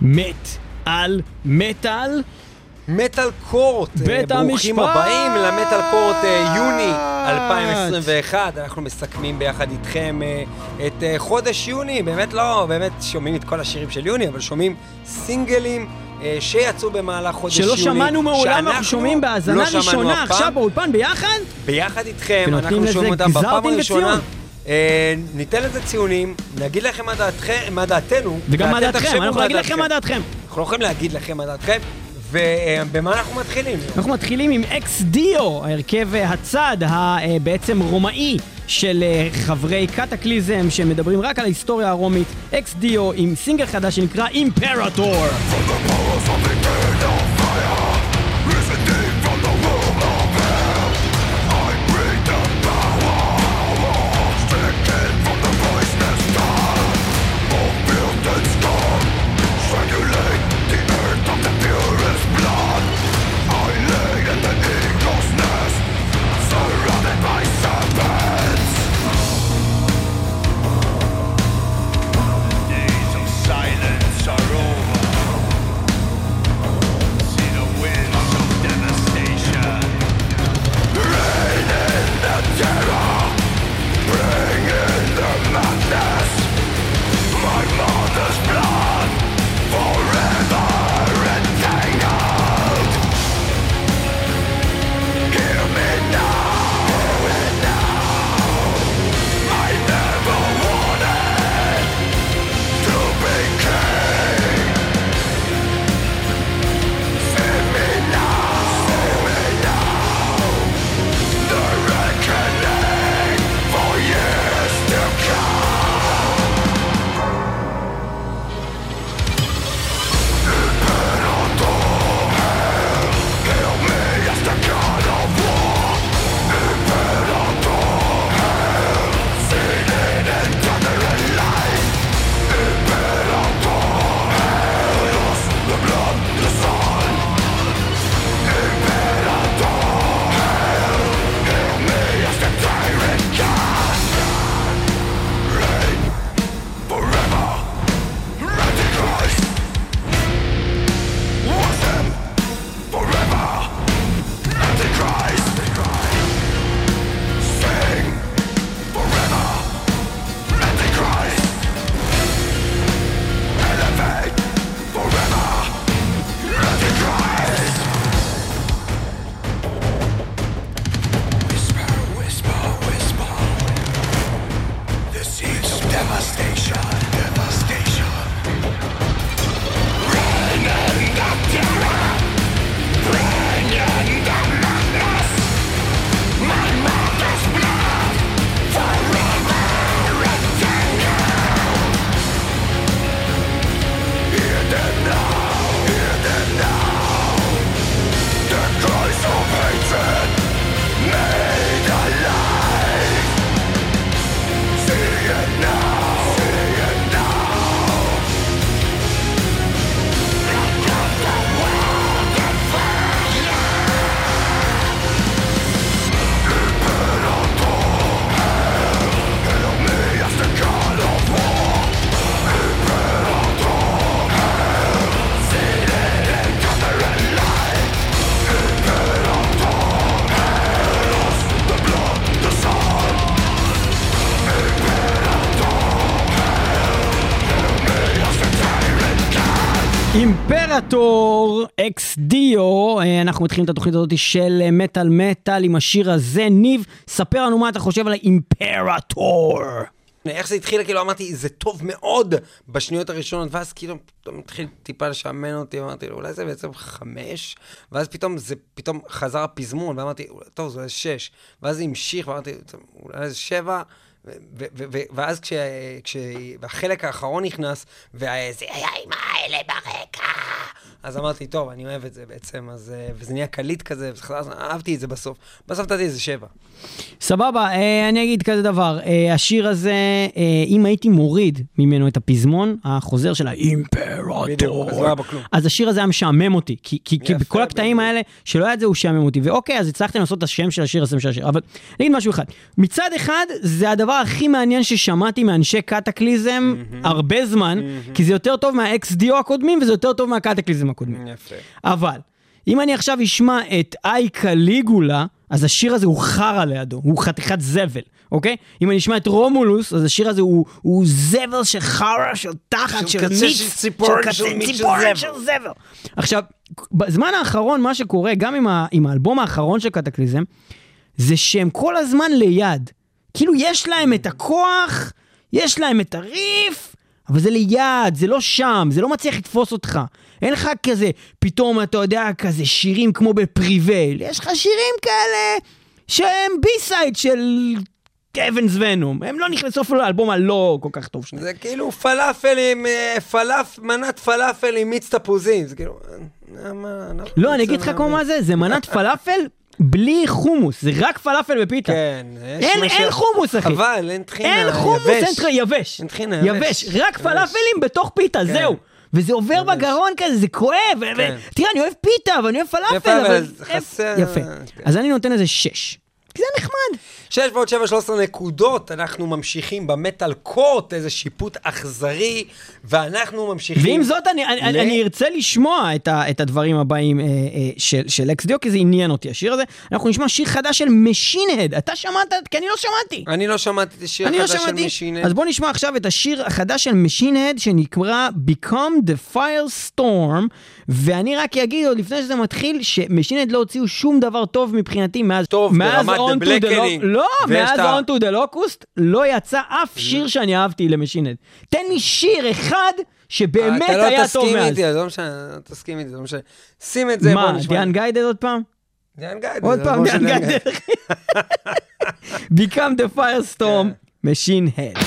מת על מטאל. מטאל קורט, אה, בית ברוכים המשפט! הבאים למטאל קורט אה, יוני 2021, אנחנו מסכמים ביחד איתכם אה, את אה, חודש יוני, באמת לא, באמת שומעים את כל השירים של יוני, אבל שומעים סינגלים אה, שיצאו במהלך חודש שלא יוני. שמענו מעולם, אנחנו שומעים בהאזנה לא ראשונה. עכשיו באולפן ביחד? ביחד איתכם, אנחנו שומעים אותם בפעם הראשונה. אה, ניתן לזה ציונים, נגיד לכם מה דעתכם, מה דעתנו. וגם מה דעתכם, אנחנו נגיד לכם מה דעתכם. אנחנו לא יכולים להגיד לכם מה דעתכם, ובמה אנחנו מתחילים? אנחנו מתחילים עם Ex Deo, ההרכב אה, הצד הבעצם רומאי של אה, חברי Kataklysm שמדברים רק על ההיסטוריה הרומית. Ex Deo עם סינגל חדש שנקרא Imperator. אימפרטור אקס דיו, אנחנו מתחילים את התוכנית הזאת של אה, מטאל מטאל עם השיר הזה. ניב, ספר לנו מה אתה חושב על האימפרטור. איך זה התחיל, כאילו אמרתי, זה טוב מאוד בשניות הראשונות, ואז כאילו פתאום התחיל טיפה לשעמם אותי, אמרתי, אולי זה בעצם חמש, ואז פתאום זה, פתאום חזר הפזמון, ואמרתי, טוב, זה שש, ואז זה המשיך, ואמרתי, "טוב, אולי זה שבע, ואז כש- כשהחלק האחרון נכנס, וזה היה עם האלה ברקע, אז אמרתי, טוב, אני אוהב את זה בעצם, אז, אה, וזה נהיה קליט כזה, וזה חזר, אהבתי את זה בסוף. בסוף נתתי איזה שבע. סבבה, אה, אני אגיד כזה דבר, אה, השיר הזה, אם הייתי מוריד ממנו את הפזמון, החוזר של האימפרטור, אז לא. אז השיר הזה היה משעמם אותי, כי, כי, כי בכל הקטעים. האלה, שלא היה את זה, הוא שעמם אותי. ואוקיי, אז הצלחתם לעשות את השם של השיר, השם של השיר. אבל אני אגיד משהו אחד, מצד אחד, זה הדבר הכי מעניין ששמעתי מאנשי קטקליזם הרבה זמן, כי זה יותר טוב מהאקס-דיו הקודמים, וזה יותר טוב מהקטקליזם הקודמים. יפה. אבל, אם אני עכשיו אשמע את איי קליגולה, אז השיר הזה הוא חרא לידו, הוא חתיכת זבל, אוקיי? אם אני אשמע את רומולוס, אז השיר הזה הוא, הוא זבל של חרא, של תחת, של של מיץ, של ציפורן של של ציפורן זבל. של זבל. עכשיו, בזמן האחרון, מה שקורה, גם עם, ה, עם האלבום האחרון של קטקליזם, זה שהם כל הזמן ליד. כאילו, יש להם את הכוח, יש להם את הריף, אבל זה ליד, זה לא שם, זה לא מצליח לתפוס אותך. אין לך כזה, פתאום, אתה יודע, כזה שירים כמו ב Prevail. יש לך שירים כאלה שהם B-side של Heaven's Venom. הם לא נכנסו אפילו לאלבום הלא כל כך טוב שלהם. זה כאילו פלאפל עם, אה, פלאפ, מנת פלאפל עם מיץ תפוזים, זה כאילו, אה, מה, אנחנו לא, אני אגיד לך כמו מה זה, זה מנת פלאפל בלי חומוס, זה רק פלאפל ופיתה. כן, יש אין, משהו- אין חומוס, אחי. חבל, אין טחינה, אין חומוס, יבש. אין טחינה, יבש. אין טחינה, יבש. יבש. רק יבש. פלאפלים בתוך פיתה, כן. זהו. וזה עובר יבש. בגרון כזה, זה כואב. ו- ו- כן. תראה, אני אוהב פיתה, ואני אוהב פלאפל, אבל... חסר- יפה. כן. אז אני נותן איזה שש. כי זה נחמד. 6 ועוד 7, 13 נקודות, אנחנו ממשיכים במטאל קורט, איזה שיפוט אכזרי, ואנחנו ממשיכים... ועם זאת, אני, אני, ל- אני ארצה לשמוע את, ה, את הדברים הבאים אה, אה, של, של Ex Deo, כי זה עניין אותי, השיר הזה. אנחנו נשמע שיר חדש של Machine Head. אתה שמעת? כי אני לא שמעתי. אני לא שמעתי את השיר אני לא החדש של שמעתי. Machine Head. אז בוא נשמע עכשיו את השיר החדש של Machine Head, שנקרא Become the Firestorm, ואני רק אגיד עוד לפני שזה מתחיל, ש Machine Head לא הוציאו שום דבר טוב מבחינתי מאז... טוב, מאז ברמת Blackening. לא- לא, מאז ה- Unto the Locust, לא יצא אף שיר שאני אהבתי ל Machine Head. תן לי שיר אחד שבאמת אתה לא היה טוב תסכים מאז. איתי, אז לא משנה, לא תסכים איתי, לא משנה. שים את זה, בוא מה, נשמע. דיאן גיידד עוד פעם? דיאן גיידד. עוד פעם דיאן גיידד. Become the Firestorm, כן. Machine Head.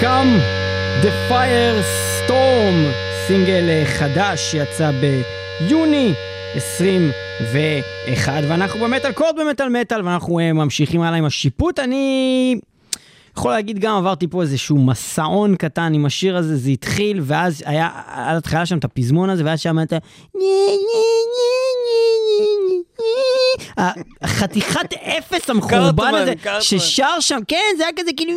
Become the Fire Storm, סינגל אה, חדש שיצא ביוני 21, ואנחנו במטאל קוד במטאל מטאל, ואנחנו אה, ממשיכים הלאה עם השיפוט. אני יכול להגיד גם עברתי פה איזשהו מסעון קטן עם השיר הזה, זה התחיל, ואז היה על התחלה שם את הפזמון הזה, ואז שם אתה... החתיכת אפס המחורבן הזה. ששר שם, כן, זה היה כזה כאילו...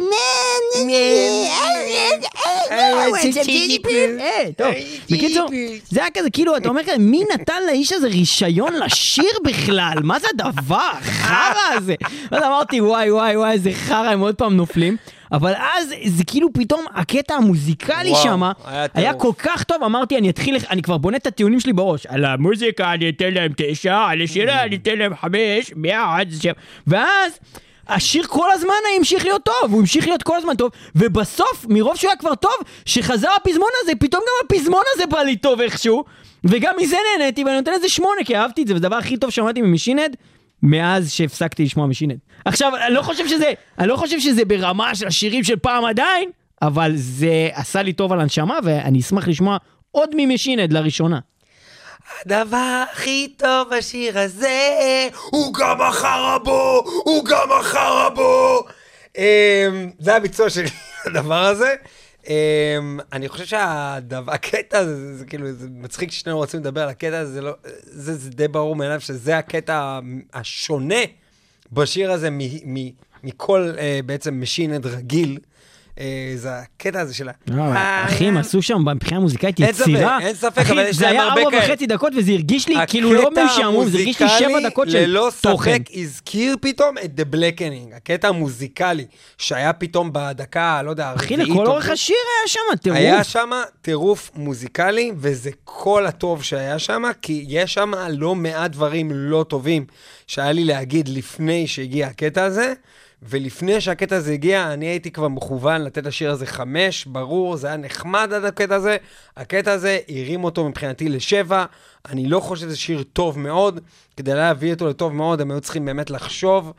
אה, טוב, בקיצור, זה היה כזה כאילו, אתה אומר כזה, מי נתן לאיש הזה רישיון לשיר בכלל? מה זה הדבר? חרא הזה. ואז אמרתי, וואי, וואי, וואי, איזה חרא, הם עוד פעם נופלים. אבל אז זה כאילו פתאום הקטע המוזיקלי שם היה היה. כל כך טוב, אמרתי, אני אתחיל, אני כבר בונה את הטיעונים שלי בראש. על המוזיקה אני אתן להם תשע, על השירה אני אתן להם חמש, מאה, עד שבע. ואז... השיר כל הזמן המשיך להיות טוב, הוא המשיך להיות כל הזמן טוב, ובסוף, מרוב שהוא היה כבר טוב, שחזר הפזמון הזה, פתאום גם הפזמון הזה בא לי טוב איכשהו, וגם מזה נהניתי, ואני נותן לזה שמונה, כי אהבתי את זה, וזה הדבר הכי טוב שמעתי מ Machine Head, מאז שהפסקתי לשמוע Machine Head. עכשיו, אני לא חושב שזה, אני לא חושב שזה ברמה של השירים של פעם עדיין, אבל זה עשה לי טוב על הנשמה, ואני אשמח לשמוע עוד מ Machine Head לראשונה. הדבר הכי טוב בשיר הזה, הוא גם החרא בו, הוא גם החרא בו. אמ, זה הביצוע שלי, הדבר הזה. אמ, אני חושב שהדבר, הקטע הזה, זה כאילו, זה מצחיק ששנינו רוצים לדבר על הקטע הזה, זה לא, די ברור מאליו שזה הקטע השונה בשיר הזה מכל אה, בעצם משינד רגיל. אה, זה הקטע הזה של ה... אחי, הם עשו שם מבחינה ספק, יצירה. אין ספק, אחי, אבל יש זה להם היה הרבה ארבע כאלה. וחצי דקות וזה הרגיש לי כאילו לא משעמום, זה הרגיש לי שבע דקות של ללא תוכן. ספק הזכיר פתאום את The Blackening, הקטע המוזיקלי, שהיה פתאום בדקה, לא יודע, אחי, הרביעית לכל או אורך. השיר היה שם טירוף. היה שם טירוף מוזיקלי, וזה כל הטוב שהיה שם, כי יש שם לא מעט דברים לא טובים שהיה לי להגיד לפני שהגיע הקטע הזה, ולפני שהקטע הזה הגיע, אני הייתי כבר מכוון לתת לשיר הזה חמש, ברור, זה היה נחמד עד הקטע הזה. הקטע הזה הרים אותו מבחינתי לשבע. אני לא חושב שזה שיר טוב מאוד. כדי להביא אותו לטוב מאוד, הם היו צריכים באמת לחשוב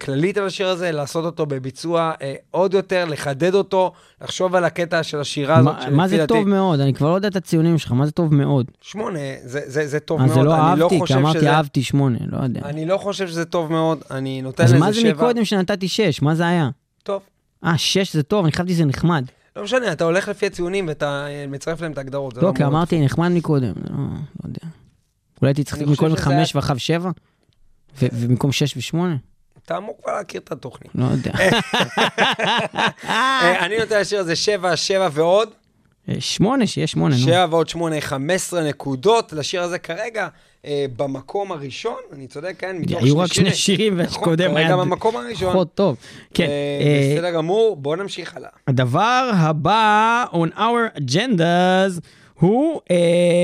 כללית על השיר הזה, לעשות אותו בביצוע אה, עוד יותר, לחדד אותו, לחשוב על הקטע של השירה הזאת. מה- מה זה טוב מאוד? אני כבר לא יודע את הציונים שלך, מה זה טוב מאוד? שמונה, זה, זה, זה טוב אז מאוד. זה לא אהבתי, כי אמרתי אהבתי שמונה, לא יודע. אני לא חושב שזה טוב מאוד, אני נותן אז לזה מה שבע. זה מקודם שנתתי שש? מה זה היה? טוב. אה, שש זה טוב, אני חשבתי שזה נחמד. לא משנה, אתה הולך לפי הציונים ואתה אה, מצרף להם את ההגדרות. זה לא, כי מאוד- אמרתי נחמד מקודם, לא לא יודע. אולי הייתי צריך מקודם חמש ואחר שבע? ובמקום שש ושמונה? אתה אמור כבר להכיר את התוכנית. לא יודע. אה, אני נותן לשיר הזה שבע, שבע ועוד. אה, שמונה, שיהיה שמונה, נו. שבע ועוד שמונה, 15 נקודות לשיר הזה כרגע. אה, במקום הראשון, אני צודק, כן? מתוך היו רק שני שירים, נכון, כרגע היה במקום הראשון. פחות טוב. כן, אה, אה, בסדר גמור, בואו נמשיך הלאה. הדבר הבא on our agendas הוא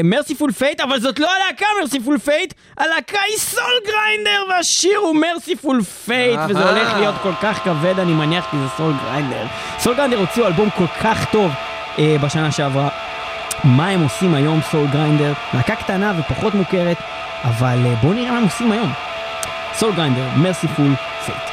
Merciful Fate, אבל זאת לא הלהקה Mercyful Fate, הלהקה היא Soul Grinder והשיר הוא Merciful Fate, וזה. הולך להיות כל כך כבד אני מניח כי זה Soul Grinder. Soul Grinder הוציאו אלבום כל כך טוב אה, בשנה שעברה. מה הם עושים היום Soul Grinder? להקה קטנה ופחות מוכרת, אבל אה, בואו נראה מה הם עושים היום. Soul Grinder, Merciful Fate.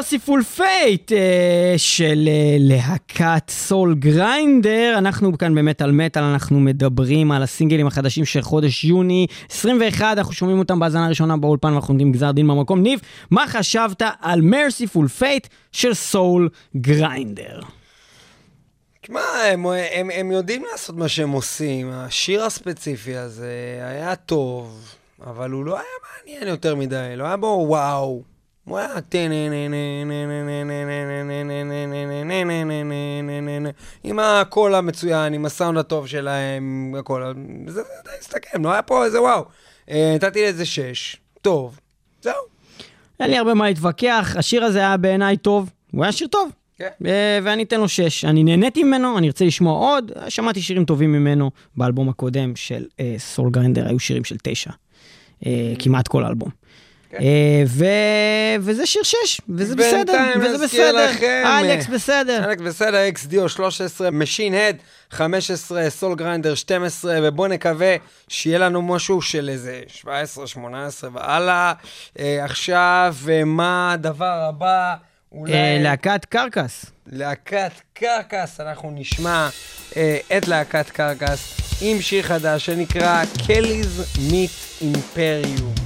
Merciful fate uh, של uh, להקת סול גריינדר. אנחנו כאן באמת על מטאל, אנחנו מדברים על הסינגלים החדשים של חודש יוני 21, אנחנו שומעים אותם בהאזנה הראשונה באולפן ואנחנו נותנים גזר דין במקום. ניב, מה חשבת על merciful fate של סול גריינדר? תשמע, הם, הם, הם יודעים לעשות מה שהם עושים. השיר הספציפי הזה היה טוב, אבל הוא לא היה מעניין יותר מדי, לא היה בו וואו. עם הקול המצוין, עם הסאונד הטוב שלהם, הכל, זה די הסתכם, לא היה פה איזה וואו. נתתי לזה שש, טוב, זהו. אין לי הרבה מה להתווכח, השיר הזה היה בעיניי טוב, הוא היה שיר טוב. כן. ואני אתן לו שש. אני נהניתי ממנו, אני ארצה לשמוע עוד. שמעתי שירים טובים ממנו באלבום הקודם של Soul Grinder, היו שירים של תשע. כמעט כל האלבום. כן. ו... וזה שיר שש, וזה בסדר, וזה נזכיר בסדר. אלכס בסדר. אלכס בסדר, Ex Deo 13, Machine Head 15, Soul Grinder 12, ובואו נקווה שיהיה לנו משהו של איזה 17, 18 והלאה. אה, עכשיו, אה, מה הדבר הבא? אולי... אה, להקת Carcass. להקת קרקס, אנחנו נשמע אה, את להקת קרקס עם שיר חדש שנקרא קליז מיט אימפריום.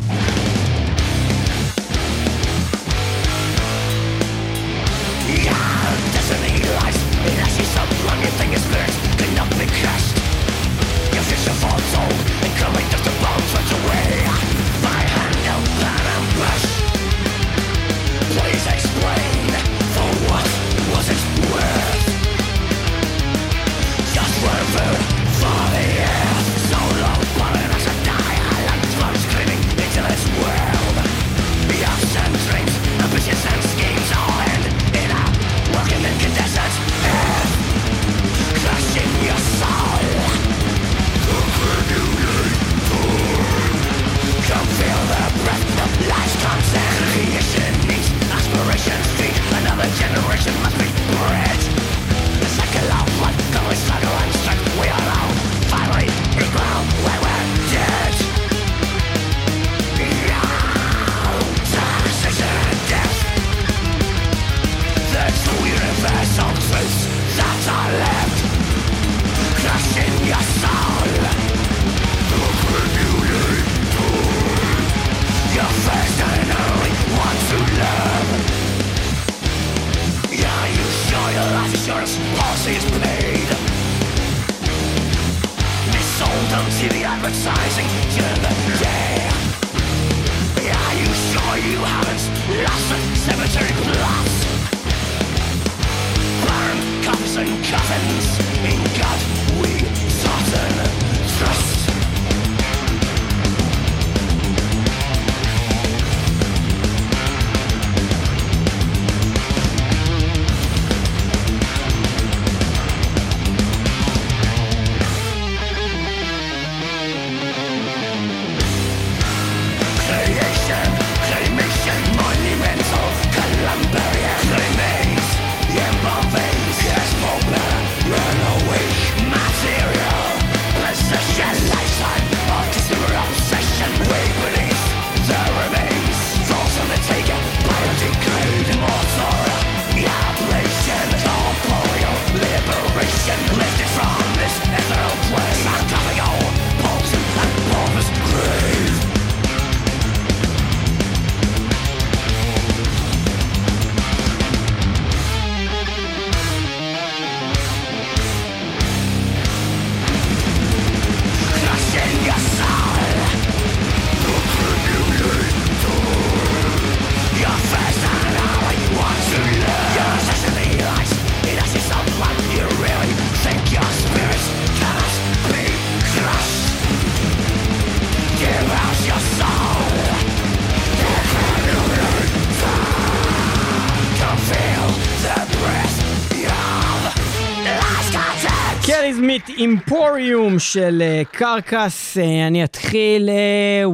אימפוריום של אה, קרקס, אה, אני אתחיל, אה,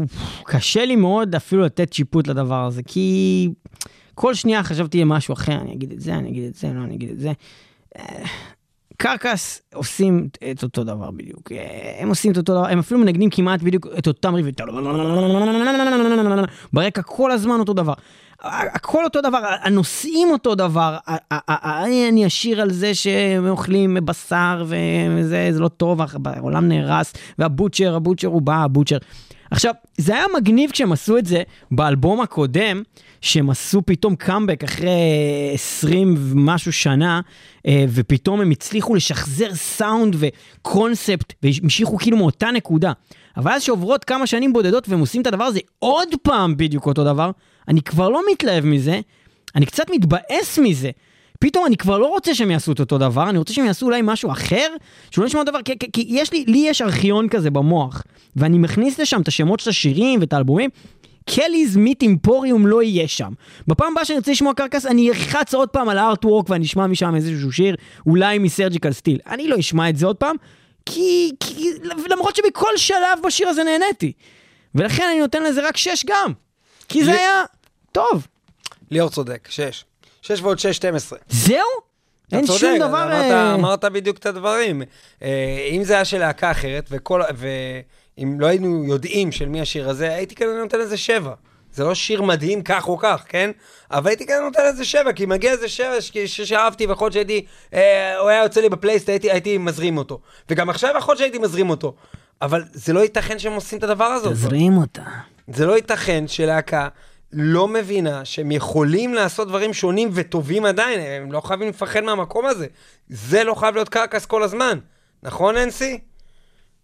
קשה לי מאוד אפילו לתת שיפוט לדבר הזה, כי כל שנייה חשבתי על משהו אחר, אני אגיד את זה, אני אגיד את זה, לא, אני אגיד את זה. קרקס עושים את אותו דבר בדיוק, הם עושים את אותו דבר, הם אפילו מנגנים כמעט בדיוק את אותם ריבים, ברקע כל הזמן אותו דבר. הכל אותו דבר, הנושאים אותו דבר, אני אשיר על זה שהם אוכלים בשר וזה זה לא טוב, העולם נהרס, והבוטשר, הבוטשר הוא בא, הבוטשר. עכשיו, זה היה מגניב כשהם עשו את זה באלבום הקודם, שהם עשו פתאום קאמבק אחרי 20 ומשהו שנה, אה, ופתאום הם הצליחו לשחזר סאונד וקונספט, והמשיכו כאילו מאותה נקודה. אבל אז שעוברות כמה שנים בודדות והם עושים את הדבר הזה עוד פעם בדיוק אותו דבר, אני כבר לא מתלהב מזה, אני קצת מתבאס מזה. פתאום אני כבר לא רוצה שהם יעשו את אותו דבר, אני רוצה שהם יעשו אולי משהו אחר, שלא נשמע דבר, כי, כי, כי יש לי, לי יש ארכיון כזה במוח, ואני מכניס לשם את השמות של השירים ואת האלבומים, קליז מיט אימפוריום לא יהיה שם. בפעם הבאה שאני רוצה לשמוע קרקס, אני אלחץ עוד פעם על הארטוורק ואני אשמע משם איזשהו שיר, אולי מסרג'יקל סטיל. אני לא אשמע את זה עוד פעם, כי, כי למרות שבכל שלב בשיר הזה נהניתי. ולכן אני נותן לזה רק שש גם, כי זה לי- היה טוב. ליאור צודק, שש. שש ועוד שש, 12. זהו? אתה אין צודק, שום דבר... אמרת, אה, אמרת בדיוק את הדברים. אה, אם זה היה של להקה אחרת, וכל, ואם לא היינו יודעים של מי השיר הזה, הייתי כנראה נותן לזה שבע. זה לא שיר מדהים כך או כך, כן? אבל הייתי כנראה נותן לזה שבע, כי מגיע איזה שבע ש- ש- שאהבתי, ויכול להיות שהייתי, אה, הוא היה יוצא לי בפלייסט, הייתי, הייתי מזרים אותו. וגם עכשיו יכול להיות שהייתי מזרים אותו. אבל זה לא ייתכן שהם עושים את הדבר הזה. תזרים אותה. זה לא ייתכן שלהקה לא מבינה שהם יכולים לעשות דברים שונים וטובים עדיין, הם לא חייבים לפחד מהמקום הזה. זה לא חייב להיות Carcass כל הזמן. נכון, אנסי?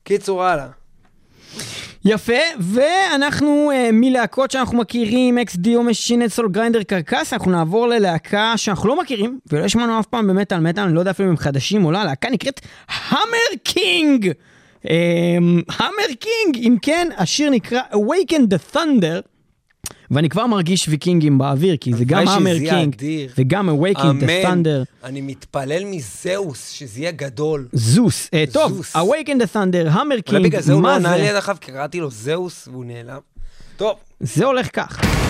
קיצור, הלאה. יפה, ואנחנו אה, מלהקות שאנחנו מכירים, Ex Deo Machine Head Soul Grinder Carcass, אנחנו נעבור ללהקה שאנחנו לא מכירים, ולא שמענו אף פעם במטאל מטאל, אני לא יודע אפילו אם הם חדשים או לא, הלהקה נקראת Hammer King! Hammer King, אם כן, השיר נקרא Awaken the Thunder, ואני כבר מרגיש ויקינגים באוויר, כי זה גם יהיה king, אדיר. וגם Awaken the Thunder. אני מתפלל מזאוס שזה יהיה גדול. זאוס, אה, טוב, זאוס. Awaken the Thunder, Hammer אולי King, בגלל זה הוא לא מה ענה לי זה? עד עכשיו, כי קראתי לו זאוס והוא נעלם. טוב, זה הולך כך.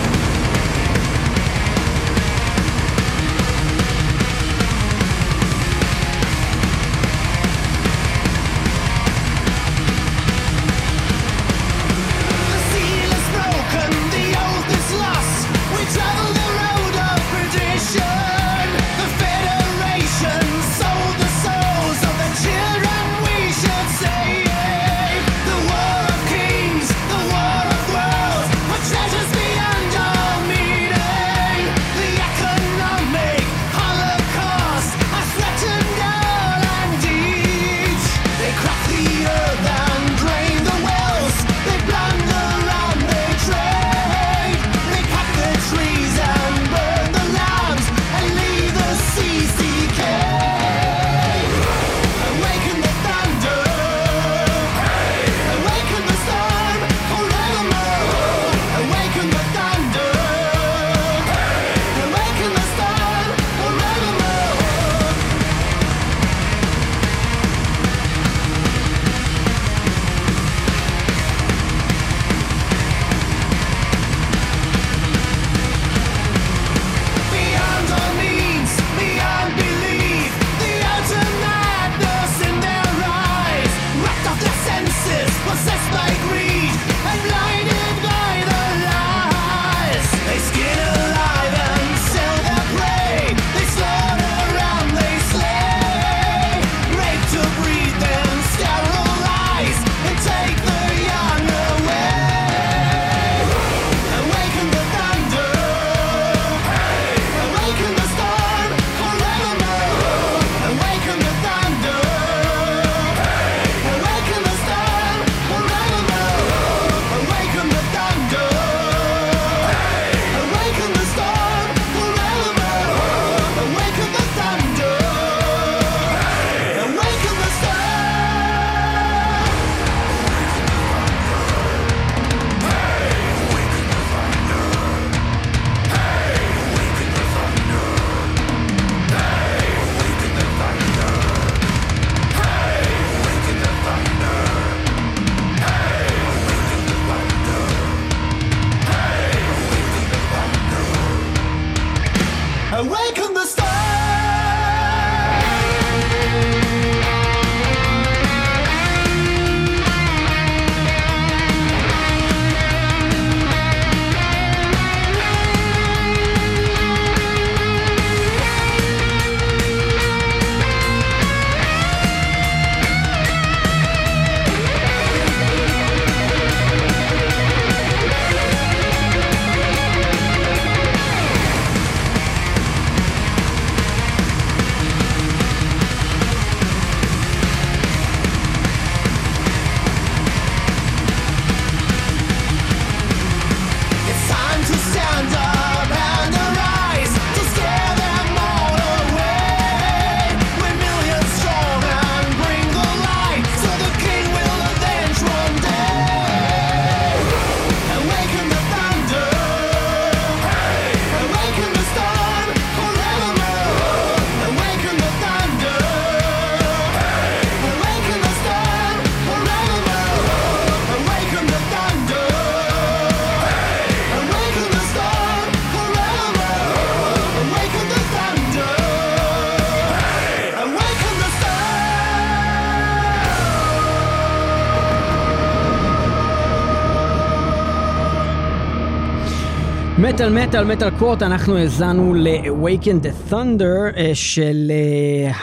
מטאל מטאל Metal Court, אנחנו האזנו ל-Awaken the Thunder אה, של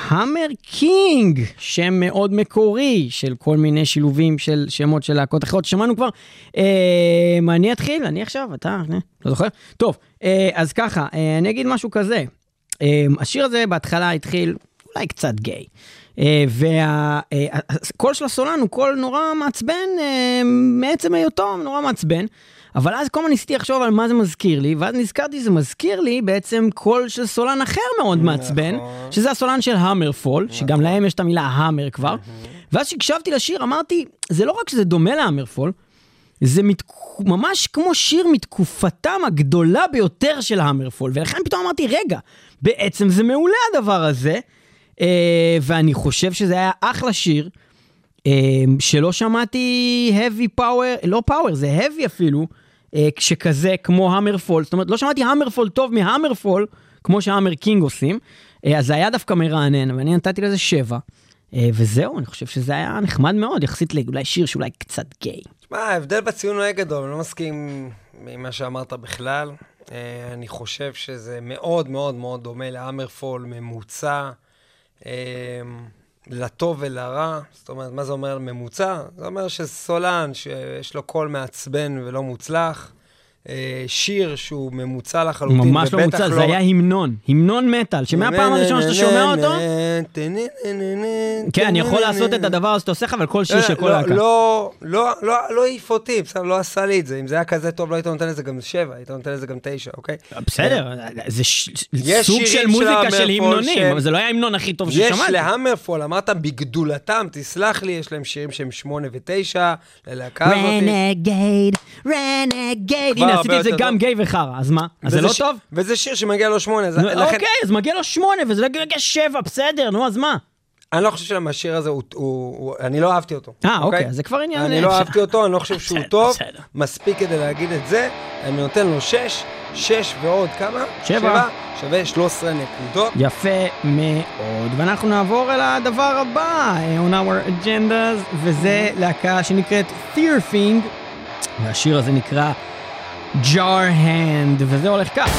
Hammer אה, King, שם מאוד מקורי של כל מיני שילובים של שמות של להקות אחרות, שמענו כבר. אה, מה אני אתחיל? אני עכשיו? אתה? אני, לא זוכר? טוב, אה, אז ככה, אה, אני אגיד משהו כזה. אה, השיר הזה בהתחלה התחיל אולי קצת גיי. Uh, והקול אה, של הסולן הוא קול נורא מעצבן אה, מעצם היותו, נורא מעצבן. אבל אז כל הזמן ניסיתי לחשוב על מה זה מזכיר לי, ואז נזכרתי שזה מזכיר לי בעצם קול של סולן אחר מאוד נכון. מעצבן, שזה הסולן של המרפול, נכון. שגם להם יש את המילה המר כבר. ואז כשהקשבתי לשיר אמרתי, זה לא רק שזה דומה להמרפול, זה מת... ממש כמו שיר מתקופתם הגדולה ביותר של המרפול, ולכן פתאום אמרתי, רגע, בעצם זה מעולה הדבר הזה, אה, ואני חושב שזה היה אחלה שיר. אה, שלא שמעתי heavy power, לא power, זה heavy אפילו, שכזה כמו המרפול, זאת אומרת, לא שמעתי המרפול טוב מהמרפול, כמו שהאמר קינג עושים, אה, אז זה היה דווקא מרענן, ואני נתתי לזה שבע. אה, וזהו, אני חושב שזה היה נחמד מאוד, יחסית לאולי שיר שאולי קצת גיי. תשמע, ההבדל בציון הוא גדול, אני לא מסכים עם מה שאמרת בכלל. אני חושב שזה מאוד מאוד מאוד דומה לאמרפול ממוצע. לטוב ולרע, זאת אומרת, מה זה אומר ממוצע? זה אומר שסולן שיש לו קול מעצבן ולא מוצלח, שיר שהוא ממוצע לחלוטין, ממש לא מוצע, לא... זה היה המנון, המנון מטאל, שמהפעם הראשונה שאתה שומע אותו, כן, אני יכול לעשות את הדבר הזה שאתה עושה לך, אבל כל שיר של כל להקה. לא, לא, לא, לא העיף אותי, בסדר, לא עשה לי את זה. אם זה היה כזה טוב, לא היית נותן לזה גם שבע, היית נותן לזה גם תשע, אוקיי? בסדר, זה סוג של מוזיקה של המנונים, אבל זה לא היה ההמנון הכי טוב ששמעתי. יש להמרפול, אמרת בגדולתם, תסלח לי, יש להם שירים שהם שמונה ותשע, ללהקה הזאת. רנגייד, רנגייד, הנה עשיתי את זה גם גיי וחרא, אז מה? אז זה לא טוב? וזה שיר שמגיע לו שמונה. אוקיי, אז מגיע לו שמונה, וזה לא מגיע שבע, בסדר, נו, אז מה? אני לא חושב שהשיר הזה, הוא, אני לא אהבתי אותו. אה, אוקיי, אוקיי, זה כבר עניין... אני לא אהבתי אותו, אני לא חושב שהוא טוב. מספיק כדי להגיד את זה. אני נותן לו שש, שש ועוד כמה? שבע. שווה 13 נקודות. יפה מאוד. ואנחנו נעבור אל הדבר הבא, on our agendas, וזה להקה שנקראת Fearfing, והשיר הזה נקרא jar hand, וזה הולך כך.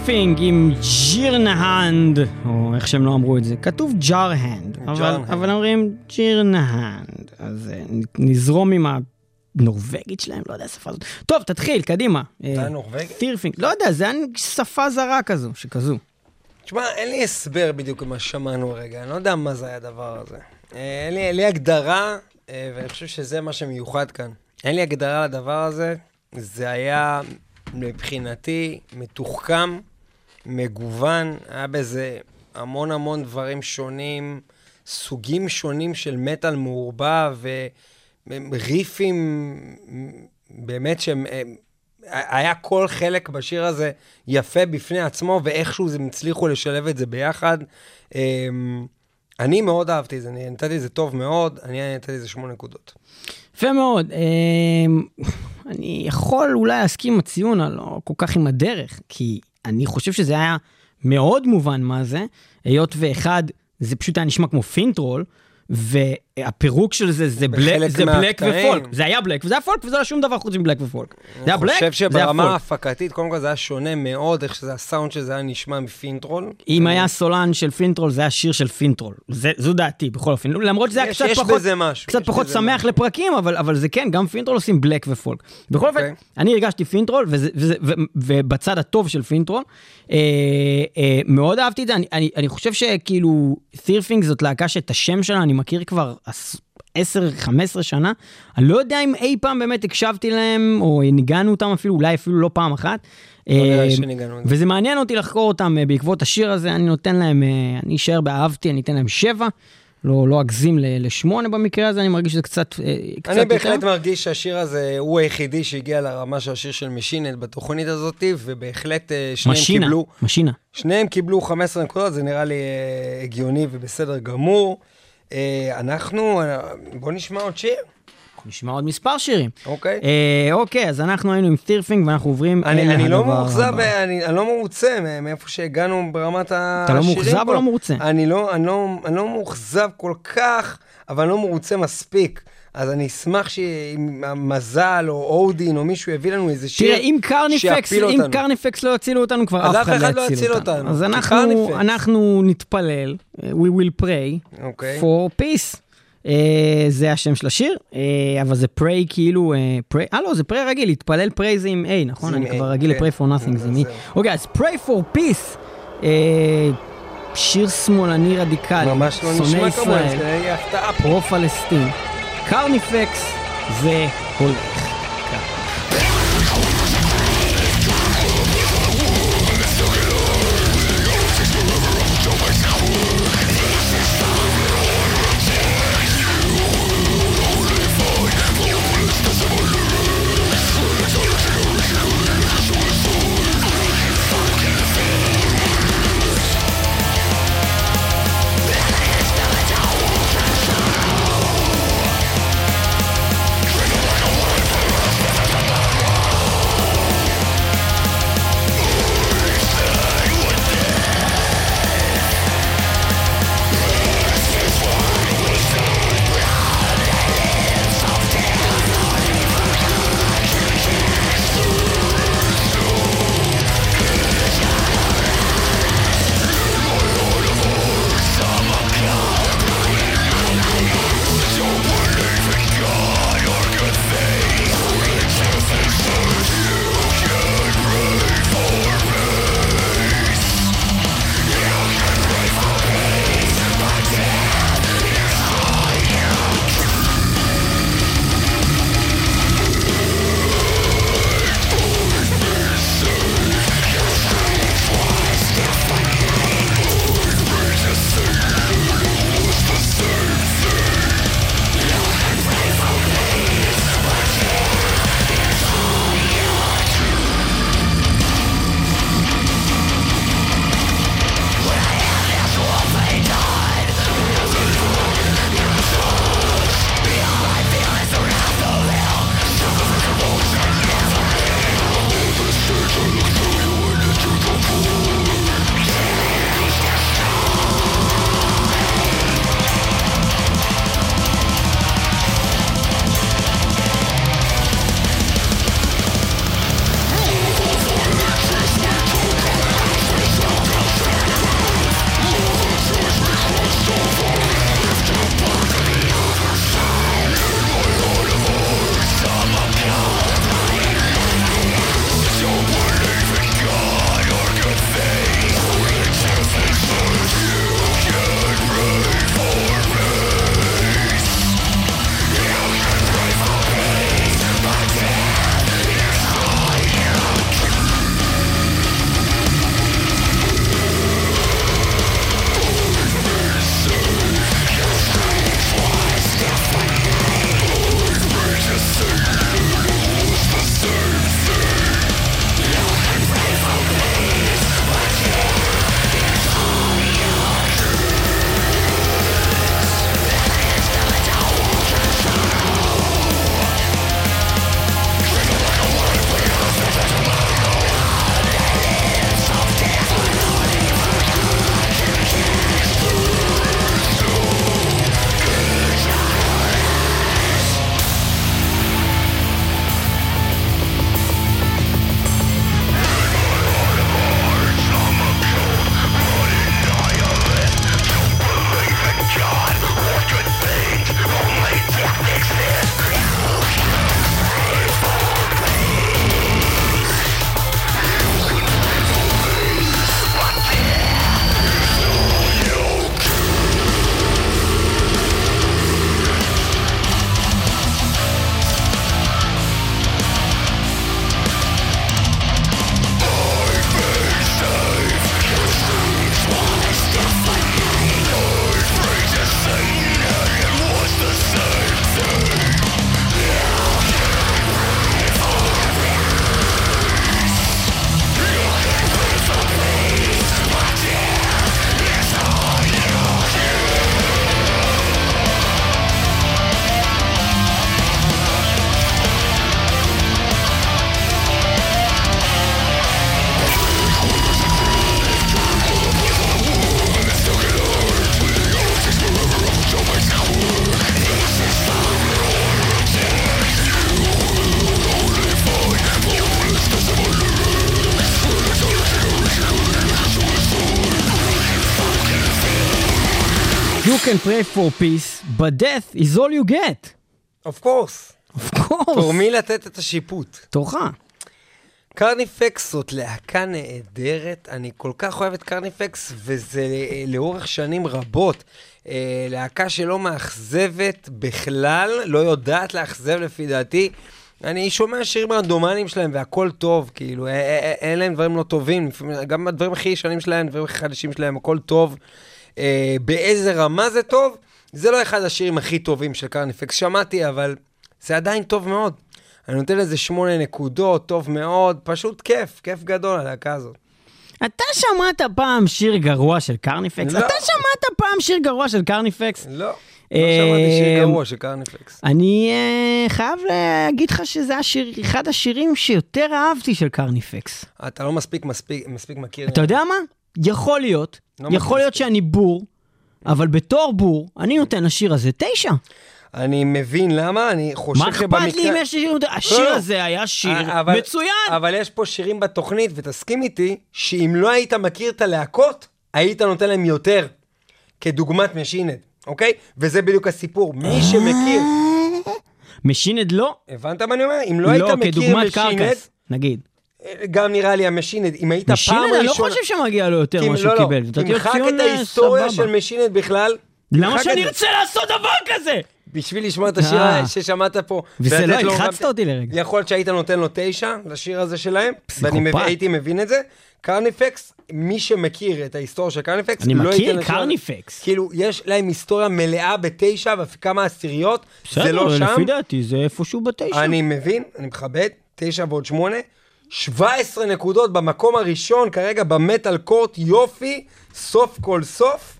Thyrfing עם Järnhand, או איך שהם לא אמרו את זה, כתוב Jarnhand, אבל. אבל אומרים Järnhand, אז אה, נזרום עם הנורבגית שלהם, לא יודע השפה הזאת. טוב, תתחיל, קדימה. זה היה נורבגית? Thyrfing, לא יודע, זה היה שפה זרה כזו, שכזו. תשמע, אין לי הסבר בדיוק למה ששמענו רגע, אני לא יודע מה זה היה הדבר הזה. אה, אין לי, אין לי הגדרה, אה, ואני חושב שזה מה שמיוחד כאן. אין לי הגדרה לדבר הזה, זה היה מבחינתי מתוחכם, מגוון, היה בזה המון המון דברים שונים, סוגים שונים של מטאל מעורבב, וריפים באמת שהם... הם- היה כל חלק בשיר הזה יפה בפני עצמו, ואיכשהו הם הצליחו לשלב את זה ביחד. אמ, אני מאוד אהבתי את זה, אני נתתי את זה טוב מאוד, אני נתתי לזה שמונה נקודות. יפה מאוד. אמ, אני יכול אולי להסכים עם הציון, אבל לא כל כך עם הדרך, כי אני חושב שזה היה מאוד מובן מה זה, היות ואחד, זה פשוט היה נשמע כמו Finntroll, והפירוק של זה זה black, זה black. ו folk. זה היה black וזה היה folk וזה לא שום דבר חוץ מ black ו folk. זה היה אני black, חושב זה היה שברמה folk. הפקתית, קודם כל זה היה שונה מאוד, איך שזה הסאונד שזה היה נשמע מ Finntroll. אם היה סולן של Finntroll, זה היה שיר של Finntroll. זה, זו דעתי, בכל אופן. למרות שזה היה קצת פחות, משהו, קצת פחות שמח משהו. לפרקים, אבל, אבל זה כן, גם Finntroll עושים black ו folk. בכל אופן, אוקיי. אני הרגשתי Finntroll, וזה, וזה, ו, ובצד הטוב של Finntroll, אה, אה, מאוד אהבתי את זה. אני, אני, אני חושב שכאילו, Thyrfing זאת להקה שאת השם שלה אני מכיר כבר עש- 10-15 שנה. אני לא יודע אם אי פעם באמת הקשבתי להם, או ניגנו אותם אפילו, אולי אפילו לא פעם אחת. לא אה. וזה מעניין אותי לחקור אותם אה, בעקבות השיר הזה, אני נותן להם, אה, אני אשאר באהבתי, אני אתן להם שבע, לא, לא אגזים ל- לשמונה במקרה הזה, אני מרגיש שזה קצת, קצת אני יותר. בהחלט מרגיש שהשיר הזה הוא היחידי שהגיע לרמה של השיר של משינט בתוכנית הזאת, ובהחלט שניהם משינה, קיבלו, משינה. שניהם קיבלו 15 נקודות, זה נראה לי הגיוני ובסדר גמור. אה, אנחנו, אה, בוא נשמע עוד שיר, נשמע עוד מספר שירים. אוקיי? אה, אוקיי, אז אנחנו היינו עם תירפינג ואנחנו עוברים אני, אל אני לא מאוכזב, הבא. אני, אני לא מרוצה מאיפה שהגענו ברמת השירים אתה לא מאוכזב או. לא מרוצה? אני לא, אני, לא, אני לא מאוכזב כל כך, אבל אני לא מרוצה מספיק. אז אני אשמח שאם המזל או אודין או מישהו יביא לנו איזה שיר תראה, אם Carnifex, שיפיל אם אותנו. Carnifex לא יצילו אותנו, כבר אף אחד לא יציל אותנו, אותנו. אז אנחנו, Carnifex. אנחנו נתפלל, אה, we will pray אוקיי. for peace. אה, זה השם של השיר, אה, אבל זה pray כאילו, אה, pray, אה לא, זה pray רגיל, להתפלל pray זה עם A, נכון? אני A, כבר רגיל כן. ל-Prey for Nothing, זה עם E. אוקיי, אז pray for peace, אה, שיר שמאלני רדיקלי, ממש לא נשמע כמוהם, זה הפתעה פה. פרו-פלסטין. קרניפקס זה הולך. Can pray for peace, but death is all you get. Of course. of course. תור מי לתת את השיפוט. תורך. Carnifex זאת להקה נהדרת, אני כל כך אוהב את Carnifex, וזה לאורך שנים רבות. אה, להקה שלא מאכזבת בכלל, לא יודעת לאכזב לפי דעתי. אני שומע שירים רנדומליים שלהם והכל טוב, כאילו, אין להם דברים לא טובים, גם הדברים הכי ישנים שלהם, הדברים הכי חדשים שלהם, הכל טוב. אה, באיזה רמה זה טוב? זה לא אחד השירים הכי טובים של Carnifex, שמעתי, אבל זה עדיין טוב מאוד. אני נותן לזה שמונה נקודות, טוב מאוד, פשוט כיף, כיף גדול הלהקה הזאת. אתה שמעת פעם שיר גרוע של Carnifex? לא. אתה שמעת פעם שיר גרוע של Carnifex? לא, לא אה, שמעתי שיר גרוע של Carnifex. אני אה, חייב להגיד לך שזה השיר, אחד השירים שיותר אהבתי של Carnifex. אתה לא מספיק, מספיק, מספיק מכיר. אתה יודע מה? יכול להיות, לא יכול מכיר להיות מספיק. שאני בור, אבל בתור בור, אני נותן לשיר הזה תשע. אני מבין למה, אני חושב מה שבמקרה... אכפת לי אם יש שיר... השיר לא, לא. הזה היה שיר אה, אבל- מצוין. אבל יש פה שירים בתוכנית, ותסכים איתי, שאם לא היית מכיר את הלהקות, היית נותן להם יותר. כדוגמת Machine Head, אוקיי? וזה בדיוק הסיפור. מי שמכיר... Machine Head לא? הבנת מה אני אומר? אם לא היית לא, מכיר כדוגמת Machine Head, Carcass, נגיד. גם נראה לי ה Machine Head, אם היית פעם Machine Head ראשונה... אני לא חושב שמגיע לו יותר ממה שהוא לא, לא, קיבל. תמחק את ההיסטוריה. של Machine Head בכלל. למה שאני. ארצה לעשות דבר כזה? בשביל לשמוע את השיר אה. ששמעת פה. וזה לא, הלחצת אותי לרגע. יכול להיות שהיית נותן לו תשע לשיר הזה שלהם. ואני הייתי מבין את זה. Carnifex, מי שמכיר את ההיסטוריה של Carnifex, אני לא מכיר ייתן לשיר- Carnifex. כאילו, יש להם היסטוריה מלאה בתשע וכמה עשיריות, זה בסדר, לא שם. לפי דעתי זה איפשהו בתשע. אני מבין, אני מכבד, תשע ועוד שמונה. 17 נקודות במקום הראשון כרגע ב Metal Court, יופי, סוף כל סוף.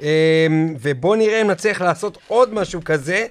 אמ, ובוא נראה אם נצליח לעשות עוד משהו כזה.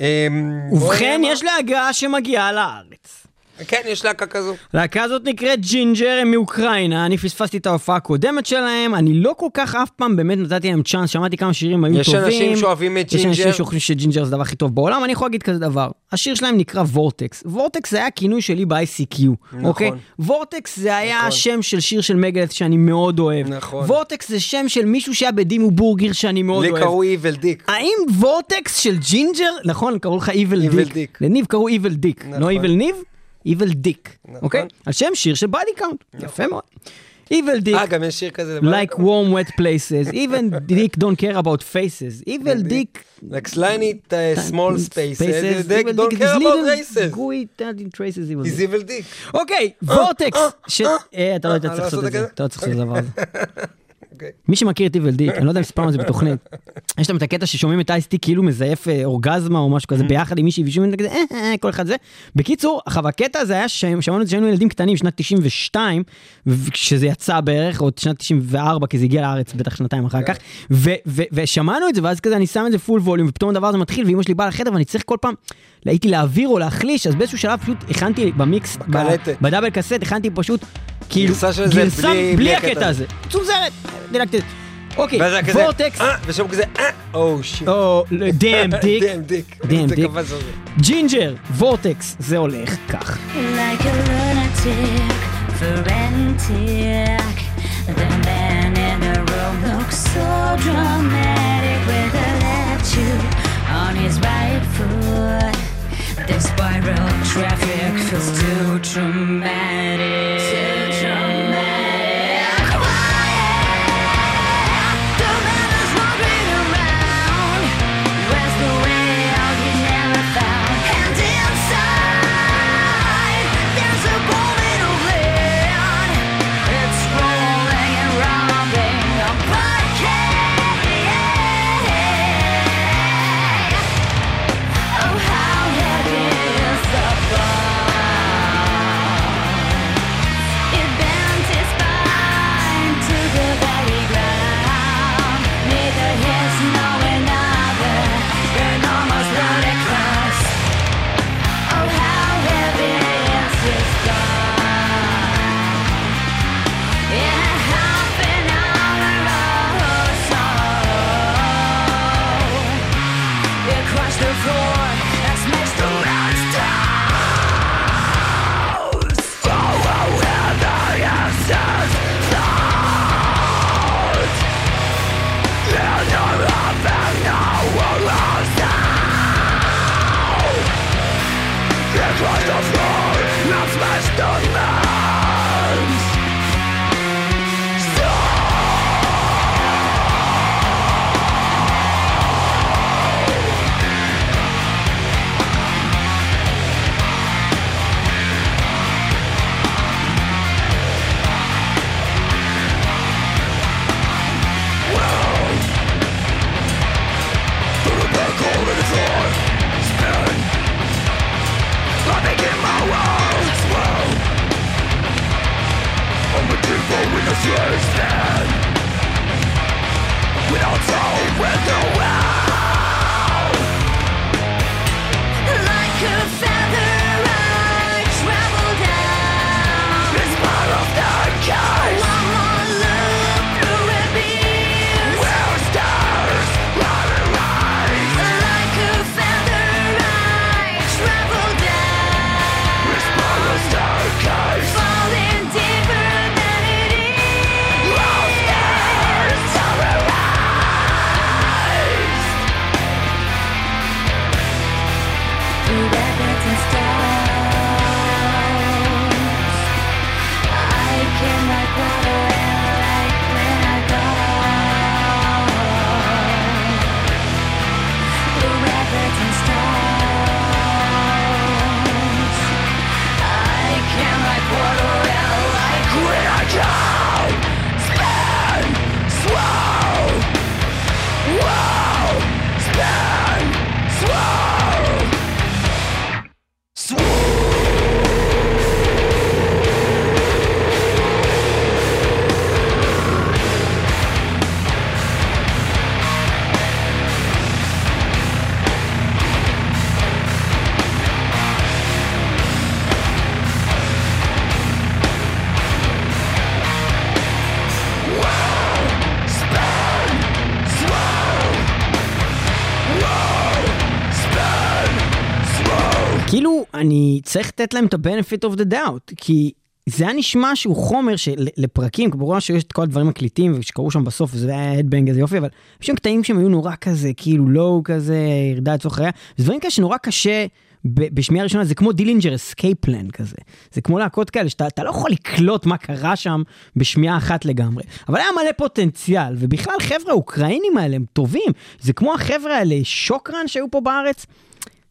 אמ, ובכן, יש להקה שמגיעה לארץ. כן, יש להקה כזו. הלהקה הזאת נקראת Jinjer, הם מאוקראינה, אני פספסתי את ההופעה הקודמת שלהם, אני לא כל כך אף פעם באמת נתתי להם צ'אנס, שמעתי כמה שירים היו יש טובים. אנשים שאוהבים את יש Jinjer. אנשים שחושבים ש Jinjer זה הדבר הכי טוב בעולם, אני יכול להגיד כזה דבר. השיר שלהם נקרא Vortex. Vortex זה היה הכינוי שלי ב-ICQ, נכון. אוקיי? Vortex זה היה נכון. השם של שיר של Megadeth שאני מאוד אוהב. נכון. Vortex זה שם של מישהו שהיה ב Dimmu Borgir שאני מאוד לי אוהב. קראו איבל דיק. האם Vortex של Jinjer, נכון, קראו לך Evil Dick. לניב קראו Evil Dick, לא נכון. Evil ניב, Evil Dick, נכון. אוקיי? על שם שיר של Body Count, יפה מאוד. Evil Dick, אה, גם יש שיר כזה. like warm wet places, evil dick don't care about faces, evil dick, Like slimy uh, small spaces, evil don't dick is care about races. gooey tiny traces, evil He's dick. evil dick. אוקיי, וורטקס. אה, אתה לא היית אה, צריך לא לעשות את זה? אתה לא צריך לעשות את הדבר הזה. אוקיי. מי שמכיר את איבל דיק, אני לא יודע אם סיפרנו על זה בתוכנית, יש להם את הקטע ששומעים את אייסטי כאילו מזייף אה, אורגזמה או משהו כזה ביחד עם מישהי ושומעים את זה אה, אה, כל אחד זה. בקיצור, עכשיו הקטע הזה היה ששמענו את זה כשהיינו ילדים קטנים, שנת 92, כשזה יצא בערך, או שנת 94, כי זה הגיע לארץ בטח שנתיים אחר כך, ו- ו- ושמענו את זה, ואז כזה אני שם את זה פול ווליום, ופתאום הדבר הזה מתחיל, ואמא שלי באה לחדר ואני צריך כל פעם, הייתי להעביר או להחליש, אז באיזשהו שלב פשוט הכנתי במיקס, ב- בקלטת. ב double cassette, הכנתי פשוט, כאילו, גרסה של זה גרסה בלי- בלי הקטע הזה. הזה. צונזרת, דילגתי. אוקיי, Vortex, אה, ושם כזה, אה, oh shit. או dumb dick, dumb dick. Dumb זה dick. Jinjer, Vortex, זה הולך כך. like a lunatic, frantic. The man in the room looks so dramatic with a attitude on his right foot. The spiral traffic feels too dramatic. צריך לתת להם את ה-benefit of the doubt, כי זה היה נשמע שהוא חומר שלפרקים, כמובן שיש את כל הדברים הקליטים שקרו שם בסוף, וזה היה headbang איזה יופי, אבל יש שם קטעים שהם היו נורא כזה, כאילו low כזה, ירדה לצורך חייה, זה דברים כאלה שנורא קשה. בשמיעה ראשונה זה כמו Dillinger Escape Plan כזה. זה כמו להקות כאלה שאתה אתה לא יכול לקלוט מה קרה שם בשמיעה אחת לגמרי. אבל היה מלא פוטנציאל, ובכלל חבר'ה האוקראינים האלה הם טובים. זה כמו החבר'ה האלה, Shokran שהיו פה בארץ.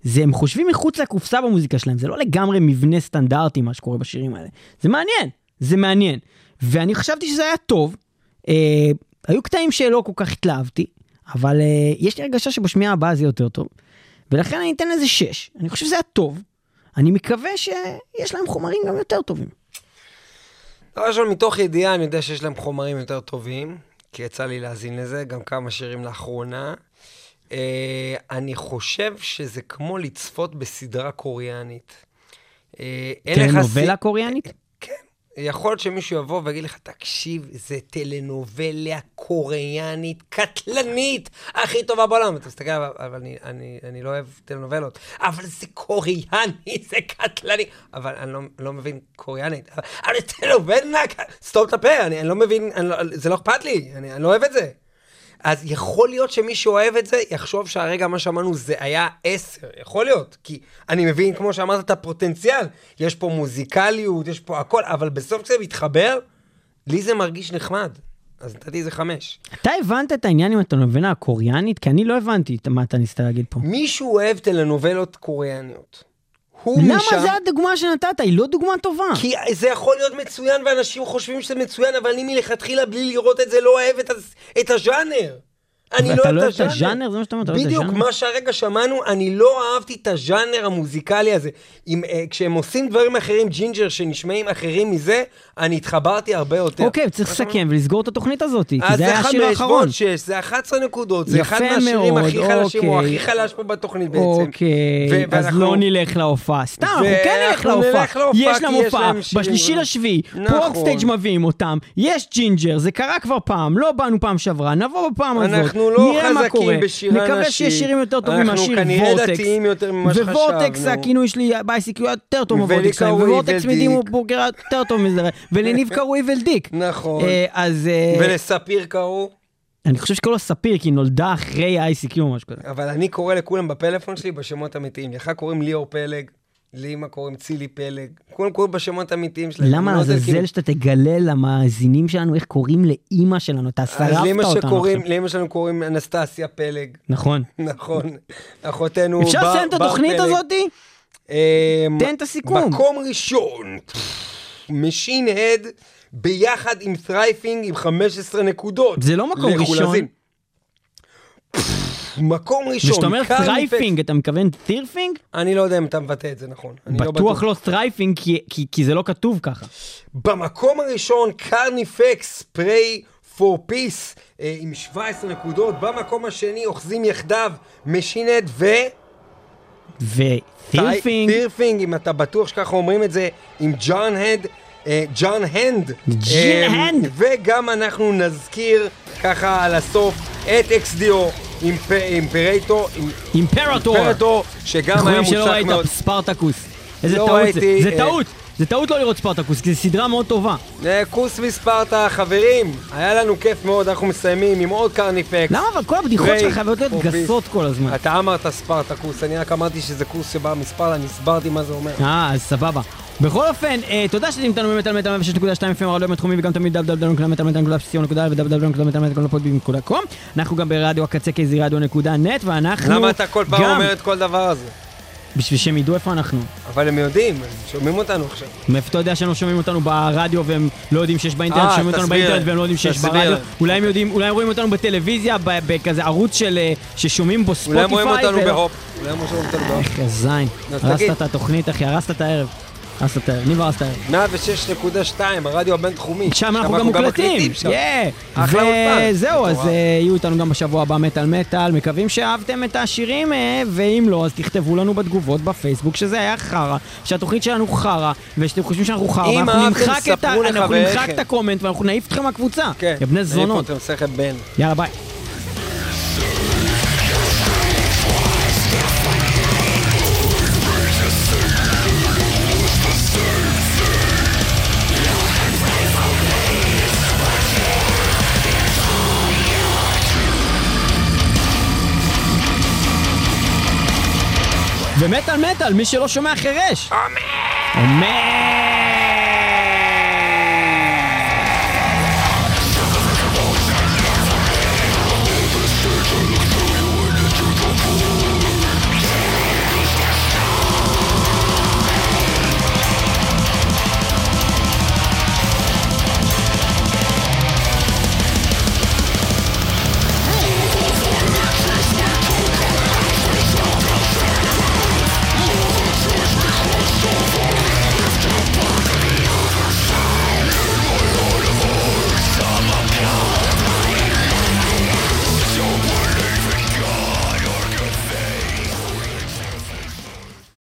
זה הם חושבים מחוץ לקופסה במוזיקה שלהם, זה לא לגמרי מבנה סטנדרטי מה שקורה בשירים האלה. זה מעניין, זה מעניין. ואני חשבתי שזה היה טוב. אה, היו קטעים שלא כל כך התלהבתי, אבל אה, יש לי הרגשה שבשמיעה הבאה זה יותר טוב. ולכן אני אתן לזה 6. אני חושב שזה היה טוב. אני מקווה שיש להם חומרים גם יותר טובים. דבר ראשון, מתוך ידיעה אני יודע שיש להם חומרים יותר טובים, כי יצא לי להאזין לזה, גם כמה שירים לאחרונה. Uh, אני חושב שזה כמו לצפות בסדרה קוריאנית. Uh, לך טלנובלה סי- קוריאנית? כן. יכול להיות שמישהו יבוא ויגיד לך, תקשיב, זה טלנובלה קוריאנית קטלנית, הכי טובה בעולם. אתה מסתכל, אבל, אני, אני, אני לא אוהב טלנובלות. אבל זה קוריאני, זה קטלני. אבל אני לא, לא מבין קוריאנית. אבל, טלנובלה, סתום את הפה, אני, אני לא מבין, אני לא, זה לא אכפת לי, אני, אני לא אוהב את זה. אז יכול להיות שמי שאוהב את זה, יחשוב שהרגע מה שאמרנו זה היה עשר, יכול להיות. כי אני מבין, כמו שאמרת, את הפוטנציאל. יש פה מוזיקליות, יש פה הכל, אבל בסוף כשזה מתחבר, לי זה מרגיש נחמד. אז נתתי איזה חמש. אתה הבנת את העניין עם הטלנובלה הקוריאנית? כי אני לא הבנתי מה אתה ניסית להגיד פה. מישהו אוהב טלנובלות קוריאניות. הוא למה משם... זה הדוגמה שנתת? היא לא דוגמה טובה. כי זה יכול להיות מצוין, ואנשים חושבים שזה מצוין, אבל אני מלכתחילה, בלי לראות את זה, לא אוהב את, הז- את הז'אנר. אני לא לא אוהב את אוהב את הז'אנר. זה מה שאתה אומר, אתה לא אוהב את בדיוק, הז'אנר? מה שהרגע שמענו, אני לא אהבתי את הז'אנר המוזיקלי הזה. אם, אה, כשהם עושים דברים אחרים, ג'ינג'ר, שנשמעים אחרים מזה, אני התחברתי הרבה יותר. אוקיי, צריך. לסכם ולסגור את התוכנית הזאת, כי אז זה היה השיר האחרון. ועוד שש, זה 11 נקודות, זה אחד מהשירים הכי חלשים, אוקיי. הכי חלש פה בתוכנית בעצם. אוקיי, אז לא נלך להופעה. סתם, אנחנו כן נלך להופעה. יש להם הופעה, בשלישי. לשביעי, נכון. פה אופסטייג' מביאים אותם, יש ג'ינג'ר, זה קרה כבר פעם, לא באנו פעם שעברה, נבוא בפעם הזאת, אנחנו לא חזקים קורה. בשירי נקווה. שיש שירים יותר טובים אנחנו מהשיר כנראה וורטקס. דתיים יותר ממה שחשבנו. הכינוי שלי בייסיק היה יותר טוב מוורטקס, קראו וורטקס Evil מדימו. בורגר היה יותר טוב מזה, ולניב קראו איבל דיק. נכון. אה, אז אה, ולספיר קראו, אני חושב שקוראים לו ספיר, כי היא נולדה אחרי ה-ICQ או משהו כזה. אבל אני קורא לכולם בפלאפון שלי בשמות אמיתיים. לך קוראים ליאור פלג, לאמא קוראים צילי פלג. כולם קוראים בשמות האמיתיים שלהם. למה אני לא כאילו- לעזאזל שאתה תגלה למאזינים שלנו איך קוראים לאימא שלנו? אתה שרפת אותנו עכשיו. לאמא שלנו קוראים אנסטסיה פלג. נכון. נכון. אחותנו אפשר בר- לסיים את התוכנית פלג. הזאתי? אמ, תן את הסיכום. מקום ראשון, Machine Head ביחד עם Tyrfing עם 15 נקודות. זה לא מקום ראשון. מקום ראשון, וכשאתה אומר סטרייפינג, אתה מתכוון Tyrfing? אני לא יודע אם אתה מבטא את זה נכון. לא בטוח לא סטרייפינג, כי- זה לא כתוב ככה. במקום הראשון, Carnifex, Pray for Peace, עם 17 נקודות. במקום השני, אוחזים יחדיו, משינד ו... וטירפינג, טירפינג, אם אתה בטוח שככה אומרים את זה, עם ג'ון הד, ג'ון הנד. ג'ון הנד. וגם אנחנו נזכיר ככה על הסוף את אקסדיו אימפרטור, אימפרטור. שגם היה רואים שלא מוצלח ראית מאוד. ספרטקוס. איזה לא טעות זה. ראיתי, זה אה, טעות. זה טעות לא לראות ספרטקוס, כי זו סדרה מאוד טובה. אה, כוס מספרטה, חברים, היה לנו כיף מאוד, אנחנו מסיימים עם עוד קרניפקס. למה אבל כל הבדיחות שלך חייבות להיות. גסות כל הזמן? אתה אמרת ספרטקוס, אני רק אמרתי שזה כוס שבא מספרטה, אני הסברתי מה זה אומר. אה, אז סבבה. בכל אופן, אה, תודה שאתם איתנו במטאל מטאל 106.2 FM הרדיו הבינתחומי וגם תמיד www.metal.co.il ו- www.metal.podbean.com אנחנו גם ברדיו הקצה kzradio.net ואנחנו למה אתה כל פעם אומר את כל דבר הזה? בשביל שהם ידעו איפה אנחנו. אבל הם יודעים, הם שומעים אותנו עכשיו. מאיפה אתה יודע שהם לא שומעים אותנו ברדיו והם לא יודעים שיש באינטרנט, אה, שומעים אותנו. באינטרנט והם לא יודעים שיש. ברדיו, אולי הם יודעים, אולי הם רואים אותנו בטלוויזיה, בכזה ערוץ של, אה, ששומעים בו אולי הם רואים ספוטיפיי. אותנו בהופ. אולי הם רואים אותנו בהופ. איך זין, הרסת. את התוכנית אחי, הרסת את הערב. הערב, ניב הערב. 106.2, הרדיו הבינתחומי. שם אנחנו גם מוקלטים! אחלה אולפן. וזהו, אז. אה, יהיו איתנו גם בשבוע הבא מטאל מטאל, מקווים שאהבתם את השירים, אה, ואם לא, אז תכתבו לנו בתגובות בפייסבוק שזה היה חרא, שהתוכנית שלנו חרא, ושאתם חושבים שאנחנו חרא, ואנחנו נמחק את ה comment ואנחנו נעיף אתכם מהקבוצה, כן. אתם מסכת בן? יאללה ביי. ומטאל מטאל, מי שלא שומע חירש. אמן! אמן!